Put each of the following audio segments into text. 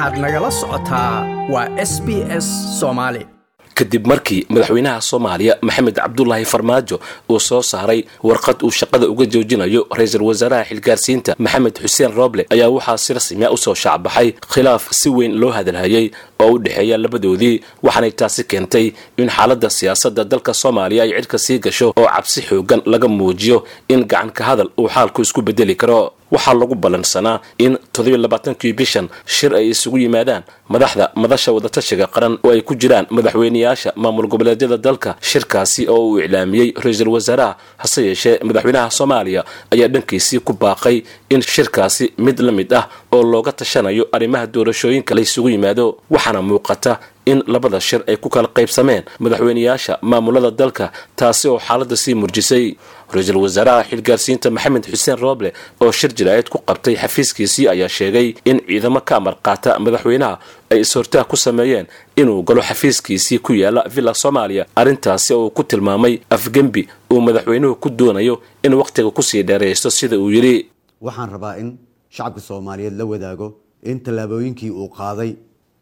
waxaad nagala socotaa waa s b s soomaali kadib markii madaxweynaha soomaaliya maxamed cabdulaahi farmaajo uu soo saaray warqad uu shaqada uga joojinayo ra'iisul wasaaraha xilgaarsiinta maxamed xuseen rooble ayaa waxaa si rasmiya u soo shaacbaxay khilaaf si weyn loo hadalhayay oo u dhexeeya labadoodii waxaanay taasi keentay in xaaladda siyaasadda dalka soomaaliya ay cidhka sii gasho oo cabsi xoogan laga muujiyo in gacan ka hadal uu xaalku isku bedeli karo waxaa lagu ballansanaa in toddobaaatankii bishan shir ay isugu yimaadaan madaxda madasha wadatashiga qaran oo ay ku jiraan madaxweyneyaasha maamul goboleedyada dalka. Shirkaasi oo uu iclaamiyey ra'iisul wasaaraha hase yeeshee madaxweynaha soomaaliya ayaa dhankiisii ku baaqay in shirkaasi mid la mid ah oo looga tashanayo arrimaha doorashooyinka la ysugu yimaado. Waxaana muuqata in labada shir ay ku kala qaybsameen madaxweyneyaasha maamulada dalka taasi oo xaaladda sii murjisay. Ra'iisul wasaaraha xilgaarsiinta maxamed xuseen rooble oo shir jiraayad ku qabtay xafiiskiisii ayaa sheegay in ciidamo ka amar qaata madaxweynaha ay is-hortaag ku sameeyeen inuu galo xafiiskiisii ku yaalla villa soomaaliya arrintaasi oo uu ku tilmaamay afgembi uu madaxweynuhu ku doonayo in wakhtiga ku sii dheeraysto sida uu yidhi. Waxaan rabaa in shacabka soomaaliyeed la wadaago in tallaabooyinkii uu qaaday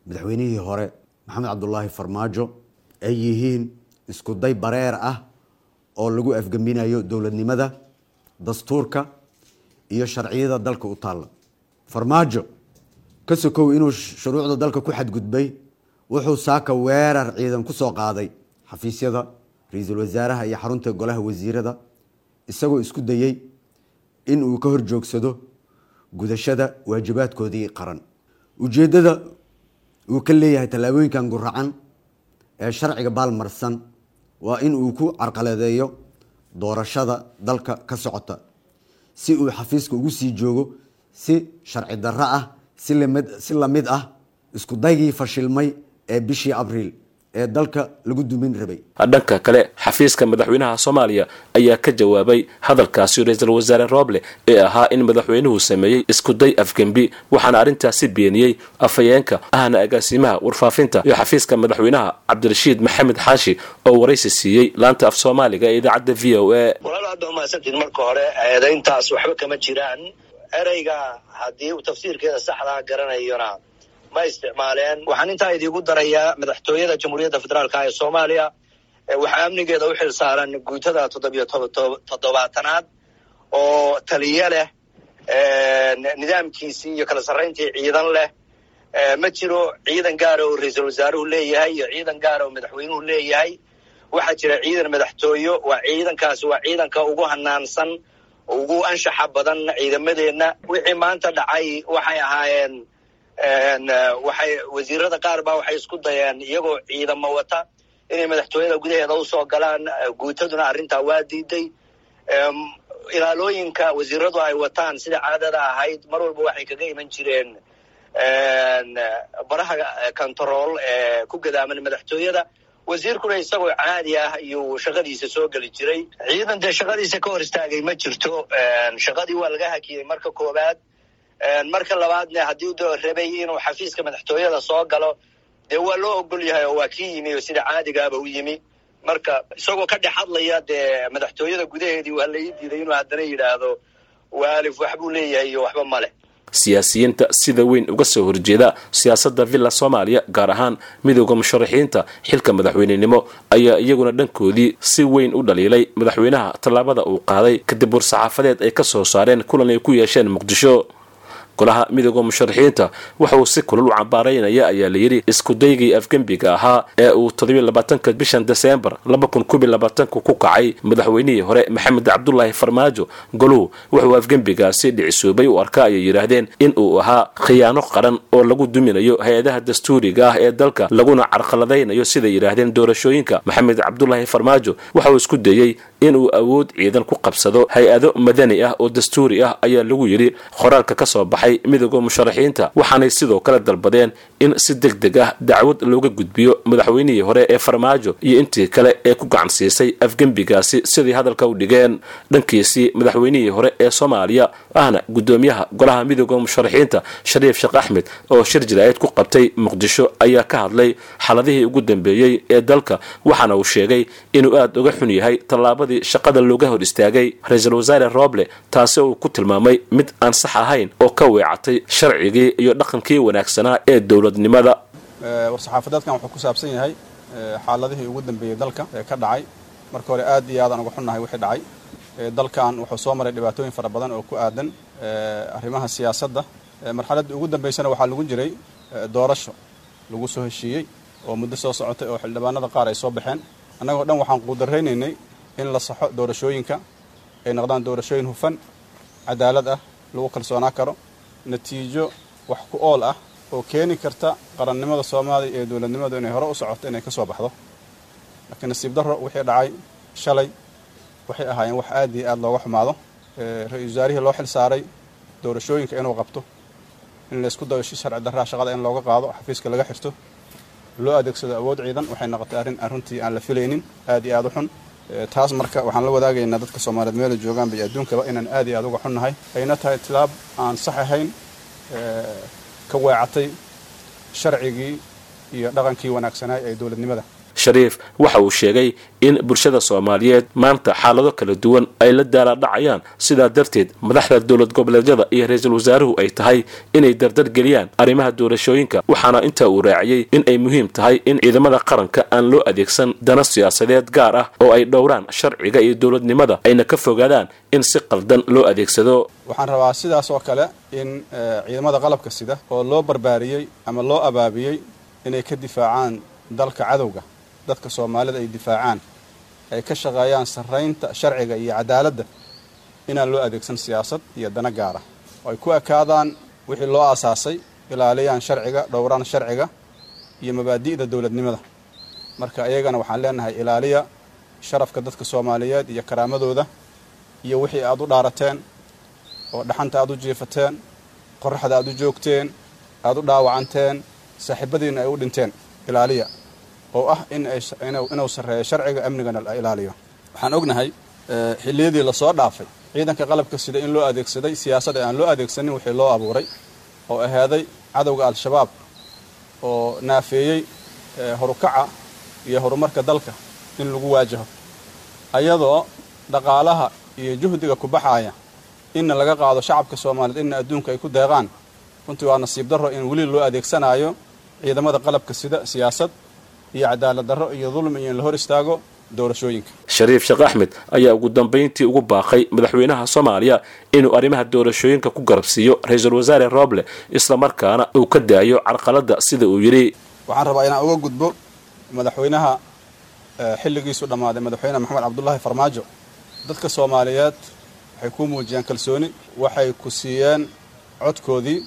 madaxweynihii hore maxamed cabdulaahi farmaajo ay yihiin isku day bareer ah oo lagu afgembinayo dowladnimada dastuurka iyo sharciyada dalka u taalla. Farmaajo ka sokow inuu shuruucda dalka ku xadgudbay wuxuu saaka weerar ciidan ku soo qaaday. Xafiisyada ra'iisul wasaaraha iyo xarunta golaha wasiirada isagoo isku dayey in uu ka horjoogsado gudashada waajibaadkoodii qaran. Ujeeddada uu ka leeyahay tallaabooyinkan guracan ee sharciga baalmarsan waa in uu ku carqaladeeyo doorashada dalka ka socota si uu xafiiska ugu sii joogo si sharci darro ah si la mid ah isku daygii fashilmay ee bishii abriil ee dalka lagu dumin rabay. Dhanka kale xafiiska madaxweynaha soomaaliya ayaa ka jawaabay hadalkaasi ra'iisul wasaare rooble ee ahaa in madaxweynuhu sameeyey iskuday afgembi waxaana arrintaasi beeniyey afhayeenka ahna agaasimaha warfaafinta iyo xafiiska madaxweynaha cabdirashiid maxamed xaashi oo waraysi siiyey laanta af soomaaliga ee idaacadda v o a. Walaal aad ba umahadsantiin marka hore eedayntaas waxba kama jiraan. Ereyga haddii uu tafsiirkeeda saxdaa garanayona ma isticmaaleen. Waxaan intaa idiigu darayaa madaxtooyada jamhuuriyadda federaalka ee soomaaliya waxaa amnigeeda u xil saaran guutada toddobiyo toddobaatanaad oo taliyo leh nidaamkiisii iyo kala sarrayntii ciidan leh. Ma jiro ciidan gaara oo ra'iisul wasaaruhu leeyahay iyo ciidan gaara oo madaxweynuhu leeyahay. Waxaa jira ciidan madaxtooyo waa ciidankaasi waa ciidanka ugu hanaansan ugu anshaxa badan ciidamadeenna wixii maanta dhacay waxay ahaayeen waxay wasiirada qaar baa waxay isku dayeen iyagoo ciidamo wata inay madaxtooyada gudaheeda u soo galaan guutaduna arrintaa waa diiday. Ilaalooyinka wasiiradu ay wataan sida caadada ahayd mar walba waxay kaga iman jireen baraha control ee ku gadaaman madaxtooyada. Wasiirkuna isagoo caadi ah iyuu shaqadiisa soo geli jiray. Ciidan dee shaqadiisa ka hor istaagay ma jirto. Shaqadii waa laga hakiyey marka koowaad marka labaadna haddii rabay inuu xafiiska madaxtooyada soo galo dee waa loo ogol yahay oo waa kii yimi oo sida caadigaaba u yimi. Marka isagoo ka dhex hadlaya dee madaxtooyada gudaheedii waa la ii diiday inuu haddana yidhaahdo waalif waxbuu leeyahay iyo waxba ma leh. Siyaasiyiinta sida weyn uga soo horjeeda siyaasadda villa soomaaliya gaar ahaan midooda musharaxiinta xilka madaxweynenimo ayaa iyaguna dhankoodii si weyn u dhaliilay. Madaxweynaha tallaabada uu qaaday kadib war-saxaafadeed ay ka soo saareen kulan ay ku yeesheen muqdisho golaha midooda musharaxiinta waxa uu si kulal u cambaaraynaya ayaa layidhi iskudaygii afgembiga ahaa ee uu toddobylabaatanka bishan deseembar laba kun kubi labaatanka ku kacay. Madaxweynihii hore maxamed cabdulaahi farmaajo goluhu wuxuu afgembigaasi dhicisuubay u arka ayay yidhaahdeen in uu ahaa khiyaano qaran oo lagu duminayo hay'adaha dastuuriga ah ee dalka laguna carqaladaynayo siday yidhaahdeen doorashooyinka. Maxamed cabdulaahi farmaajo waxa uu isku dayey inuu awood ciidan ku qabsado hay'ado madani ah oo dastuuri ah ayaa lagu yidhi qoraalka ka soo baxay midooda musharaxiinta waxaanay sidoo kale dalbadeen in si deg deg ah dacwad looga gudbiyo madaxweynihii hore ee farmaajo iyo intii kale ee ku gacan siisay afgembigaasi siday hadalka u dhigeen dhankiisii madaxweynihii hore ee soomaaliya ahna guddoomiyaha golaha midooda musharaxiinta shariif sheekh axmed oo shir jiraayad ku qabtay muqdisho ayaa ka hadlay xaladihii ugu dambeeyey ee dalka waxaana uu sheegay inuu aada uga xun yahay tallaabadii shaqada looga hor istaagay ra'iisul wasaare rooble taasi uu ku tilmaamay mid aan sax ahayn oo ka weecatay sharcigii iyo dhaqankii wanaagsanaa ee dowladnimada. War-saxaafadeedkan wuxuu ku saabsan yahay xaaladihii ugu dambeeyey dalka ee ka dhacay. Marka hore aad iyo aadaan uga xunnahay wixii dhacay. Dalkan wuxuu soo maray dhibaatooyin fara badan oo ku aadan arrimaha siyaasadda. Marxaladdii ugu dambaysana waxaa lagu jiray doorasho lagu soo heshiiyey oo muddo soo socotay oo xildhibaanada qaar ay soo baxeen. Annagoo dhan waxaan quudaraynaynay in la saxo doorashooyinka ay noqdaan doorashooyin hufan cadaalad ah lagu kalsoonaa karo natiijo wax ku ool ah oo keeni karta qarannimada soomaaliya ee dowladnimadu inay hore u socoto inay ka soo baxdo. Laakiin nasiib darro wixii dhacay shalay waxay ahaayeen wax aad iyo aad looga xumaado ra'iisul wasaarihii loo xil saaray doorashooyinka inuu qabto in laysku dayo sharci darraa shaqada in looga qaado xafiiska laga xirto loo adeegsado awood ciidan waxay noqotay arrin arrintii aan la filaynin aad iyo aad u xun taas marka waxaan la wadaagaynaa dadka soomaaliyeed meela joogaanba iyo adduunkaba inaan aad iyo aad uga xunnahay. Ayna tahay tilaab aan sax ahayn ka weecatay sharcigii iyo dhaqankii wanaagsanaa ee dowladnimada shariif waxa uu sheegay in bulshada soomaaliyeed maanta xaalado kala duwan ay la daalaadhacayaan sidaa darteed madaxda dowlad goboleedyada iyo ra'iisul wasaaruhu ay tahay inay dardargeliyaan arrimaha doorashooyinka waxaana intaa uu raaciyey in ay muhiim tahay in ciidamada qaranka aan loo adeegsan dana siyaasadeed gaar ah oo ay dhowraan sharciga iyo dowladnimada ayna ka fogaadaan in si qaldan loo adeegsado. Waxaan rabaa sidaas oo kale in ciidamada qalabka sida oo loo barbaariyey ama loo abaabiyey inay ka difaacaan dalka cadowga dadka soomaalida ay difaacaan ay ka shaqeeyaan sarraynta sharciga iyo cadaaladda inaan loo adeegsan siyaasad iyo dana gaara. Oo ay ku ekaadaan wixii loo aasaasay ilaaliyaan sharciga dhowraan sharciga iyo mabaadi'da dowladnimada. Marka iyagana waxaan leenahay ilaaliya sharafka dadka soomaaliyeed iyo karaamadooda iyo wixii aad u dhaarateen oo dhaxanta aad u jiifateen qoraxda aad u joogteen aad u dhaawacanteen saaxiibadiina ay u dhinteen. Ilaaliya oo ah inuu sarreeyo sharciga amnigana la ilaaliyo. Waxaan ognahay xilliyadii la soo dhaafay ciidanka qalabka sida in loo adeegsaday siyaasada aan loo adeegsanin wixii loo abuuray oo ahaaday cadowga al-shabaab oo naafeeyey horukaca iyo horumarka dalka in lagu waajaho. Ayadoo dhaqaalaha iyo juhdiga ku baxaaya inna laga qaado shacabka soomaaliyeed inna adduunka ay ku deeqaan runtii waa nasiib darro in weli loo adeegsanaayo ciidamada qalabka sida siyaasad iyo cadaalad darro iyo dulmi iyo in la hor istaago doorashooyinka. Shariif sheekh axmed ayaa ugu dambayntii ugu baaqay madaxweynaha soomaaliya inuu arrimaha doorashooyinka ku garabsiiyo ra'iisul wasaare rooble islamarkaana uu ka daayo carqaladda sida uu yidhi. Waxaan rabaa inaan uga gudbo madaxweynaha xilligiisu dhammaaday madaxweyne maxamed cabdulaahi farmaajo. Dadka soomaaliyeed waxay ku muujiyeen kalsooni waxay ku siiyeen codkoodii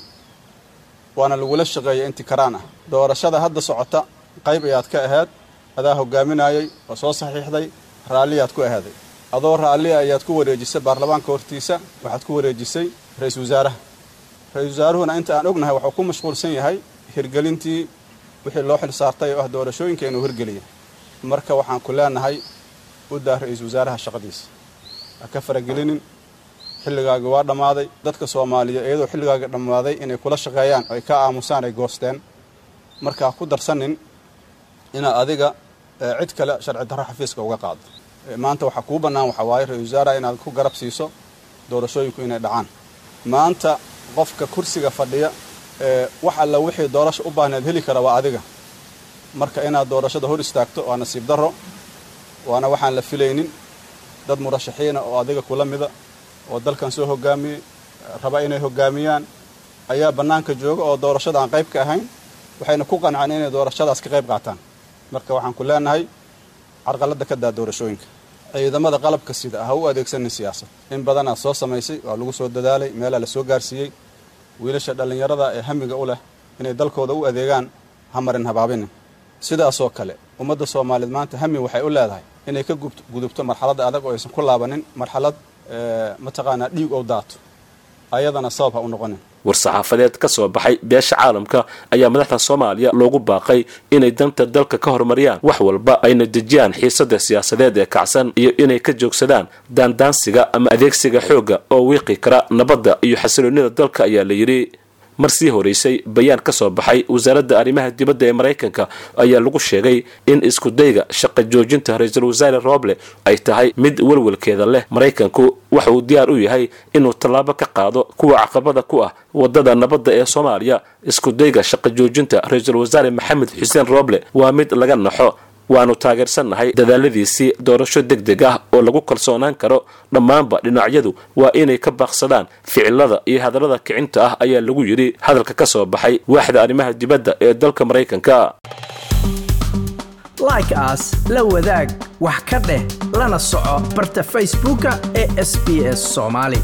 waana lagula shaqeeyay intii karaan ah. Doorashada hadda socota qayb ayaad ka ahayd adaa hogaaminayay oo soo saxiixday raalliyaad ku ahaaday. Adoo raallia ayaad ku wareejisay baarlamaanka hortiisa waxaad ku wareejisay ra'iisul wasaaraha. Ra'iisul wasaaruhuna inta aan ognahay waxuu ku mashquulsan yahay hirgelintii wixii loo xil saartay oo ah doorashooyinka inuu hirgeliyo. Marka waxaan ku leenahay u daa ra'iisul wasaaraha shaqadiisa. Ha ka faragelinin xilligaagi waa dhammaaday dadka soomaaliya iyadoo xilligaagi dhammaaday inay kula shaqeeyaan ay ka aamusaan ay goosteen. Markaa ku darsanin inaad adiga cid kale sharci darro xafiiska uga qaado. Maanta waxaa kuu bannaan waxaa waaye ra'isul wasaaraha inaad ku garab siiso doorashooyinku inay dhacaan. Maanta qofka kursiga fadhiya wax alla wixii doorasho u baahneed heli kara waa adiga. Marka inaad doorashada hor istaagto waa nasiib darro waana waxaan la filaynin. Dad murashaxiina oo adiga kula mida oo dalkan soo hogaamiyey raba inay hogaamiyaan ayaa bannaanka jooga oo doorashada aan qayb ka ahayn. Waxayna ku qanceen inay doorashadaas ka qayb qaataan marka waxaan ku leenahay carqaladda ka daa doorashooyinka ciidamada qalabka sida ha u adeegsanin siyaasad. In badanaad soo samaysay waa lagu soo dadaalay meelaa la soo gaarsiiyey. Wiilasha dhallinyarada ee hamiga u leh inay dalkooda u adeegaan ha marin habaabinin sidaasoo kale ummadda soomaaliyeed maanta hami waxay u leedahay inay ka gudubto marxaladda adag oo aysan ku laabanin marxalad mataqaanaa dhiig ou daato ayadana sabab ha u noqonin war-saxaafadeed ka soo baxay beesha caalamka ayaa madaxda soomaaliya loogu baaqay inay danta dalka ka horumariyaan wax walba ayna dejiyaan xiisada siyaasadeed ee kacsan iyo inay ka joogsadaan daandaansiga ama adeegsiga xoogga oo wiiqi kara. Nabadda iyo xasiloonida dalka ayaa la yidhi mar sii horeysay bayaan ka soo baxay. Wasaaradda arrimaha dibadda ee maraykanka ayaa lagu sheegay in iskudayga shaqa joojinta ra'iisul wasaare roble ay tahay mid welwelkeeda leh. Maraykanku waxa uu diyaar u yahay inuu tallaabo ka qaado kuwa caqabada ku ah waddada nabadda ee soomaaliya. Iskudayga shaqa joojinta ra'iisul wasaare maxamed xuseen roble waa mid laga naxo waanu taageersannahay dadaaladiisii doorasho deg deg ah oo lagu kalsoonaan karo. Dhammaanba dhinacyadu waa inay ka baaqsadaan ficilada iyo hadallada kicinta ah ayaa lagu yidhi hadalka ka soo baxay waaxda arrimaha dibadda ee dalka maraykanka like aas la wadaag wax ka dheh lana soco barta facebooka ee sb s soomaali